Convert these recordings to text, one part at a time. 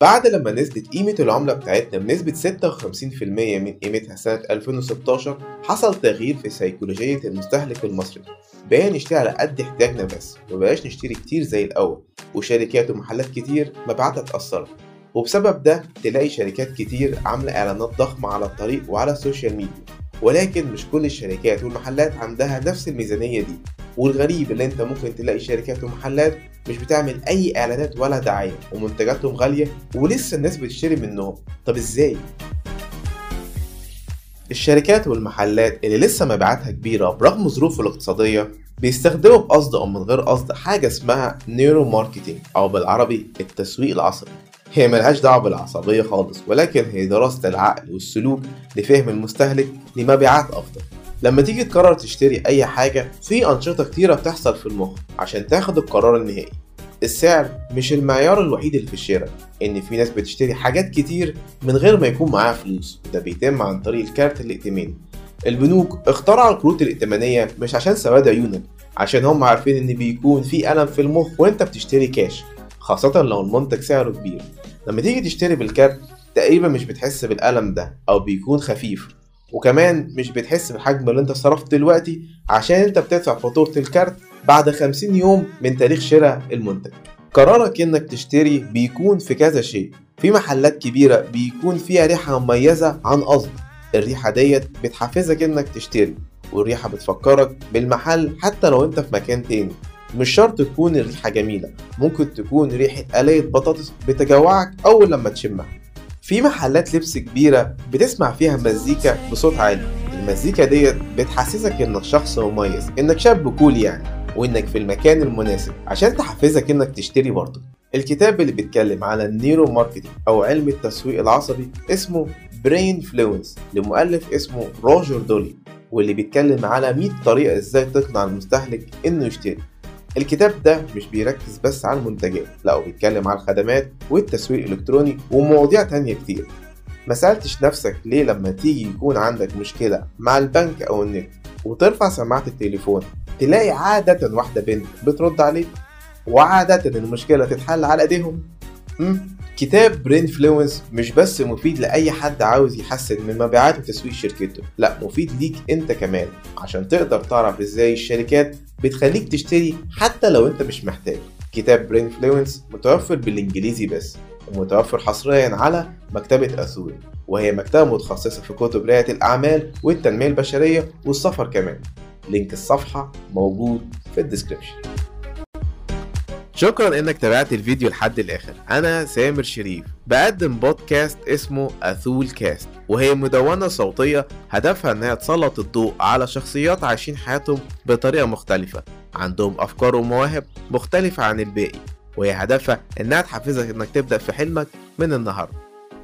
بعد لما نزلت قيمة العملة بتاعتنا بنسبة 56% من قيمتها سنة 2016 حصل تغيير في سيكولوجية المستهلك المصري. بقينا نشتري على قد احتياجنا بس مبقاش نشتري كتير زي الأول وشركات ومحلات كتير مبيعاتها اتأثرت وبسبب ده تلاقي شركات كتير عاملة إعلانات ضخمة على الطريق وعلى ال social media. ولكن مش كل الشركات والمحلات عندها نفس الميزانية دي. والغريب اللي أنت ممكن تلاقي شركات ومحلات مش بتعمل أي إعلانات ولا دعاية ومنتجاتهم غالية ولسه الناس بتشتري منهم. طب إزاي؟ الشركات والمحلات اللي لسه مبيعاتها كبيرة برغم الظروف الاقتصادية بيستخدموا بقصد أو من غير قصد حاجة اسمها neuro marketing أو بالعربي التسويق العصبي. هي ملهاش دعوة بالعصبية خالص ولكن هي دراسة العقل والسلوك لفهم المستهلك لمبيعات أفضل. لما تيجي تقرر تشتري أي حاجة في أنشطة كتيرة بتحصل في المخ عشان تاخد القرار النهائي. السعر مش المعيار الوحيد اللي في الشراء إن في ناس بتشتري حاجات كتير من غير ما يكون معاها فلوس. وده بيتم عن طريق الكارت الائتماني. البنوك اخترعوا الكروت الائتمانية مش عشان سواد عيونك عشان هم عارفين إن بيكون في ألم في المخ وأنت بتشتري كاش خاصة لو المنتج سعره كبير. لما تيجي تشتري بالكارت تقريبا مش بتحس بالألم ده أو بيكون خفيف. وكمان مش بتحس بالحجم اللي انت صرفته دلوقتي عشان انت بتدفع فاتورة الكارت بعد 50 يوم من تاريخ شراء المنتج. قرارك انك تشتري بيكون في كذا شيء. في محلات كبيرة بيكون فيها ريحة مميزة عن قصد الريحة ديت بتحفزك انك تشتري والريحة بتفكرك بالمحل حتى لو انت في مكان تاني. مش شرط تكون الريحة جميلة ممكن تكون ريحة قلاية بطاطس بتجوعك أول لما تشمها. في محلات لبس كبيرة بتسمع فيها مزيكا بصوت عالي. المزيكا ديت بتحسسك إنك شخص مميز إنك شاب cool يعني وإنك في المكان المناسب عشان تحفزك إنك تشتري برضه. الكتاب اللي بيتكلم على ال neuro marketing أو علم التسويق العصبي اسمه Brainfluence لمؤلف اسمه روجر دولي واللي بيتكلم على 100 طريقة إزاي تقنع المستهلك إنه يشتري. الكتاب ده مش بيركز بس على المنتجات لا بيتكلم على الخدمات والتسويق الإلكتروني ومواضيع تانية كتير. ما سألتش نفسك ليه لما تيجي يكون عندك مشكلة مع البنك أو النت وترفع سماعة التليفون تلاقي عادة واحدة بنت بترد عليك وعادة المشكلة تتحل على إيديهم؟ كتاب Brainfluence مش بس مفيد لأي حد عاوز يحسن من مبيعات وتسويق شركته لا مفيد ليك أنت كمان. عشان تقدر تعرف إزاي الشركات بتخليك تشتري حتى لو أنت مش محتاج. كتاب Brainfluence متوفر بالإنجليزي بس ومتوفر حصريا على مكتبة أثوري وهي مكتبة متخصصة في كتب ريادة الأعمال والتنمية البشرية والسفر كمان. link الصفحة موجود في ال description. شكرا إنك تابعت الفيديو لحد الآخر. أنا سامر شريف. بقدم بودكاست اسمه أثول كاست وهي مدونة صوتية هدفها إنها تسلط الضوء على شخصيات عايشين حياتهم بطريقة مختلفة عندهم أفكار ومواهب مختلفة عن الباقي وهي هدفها إنها تحفزك إنك تبدأ في حلمك من النهاردة.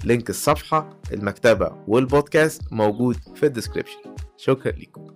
link الصفحة المكتبة والبودكاست موجود في ال description. شكرا لكم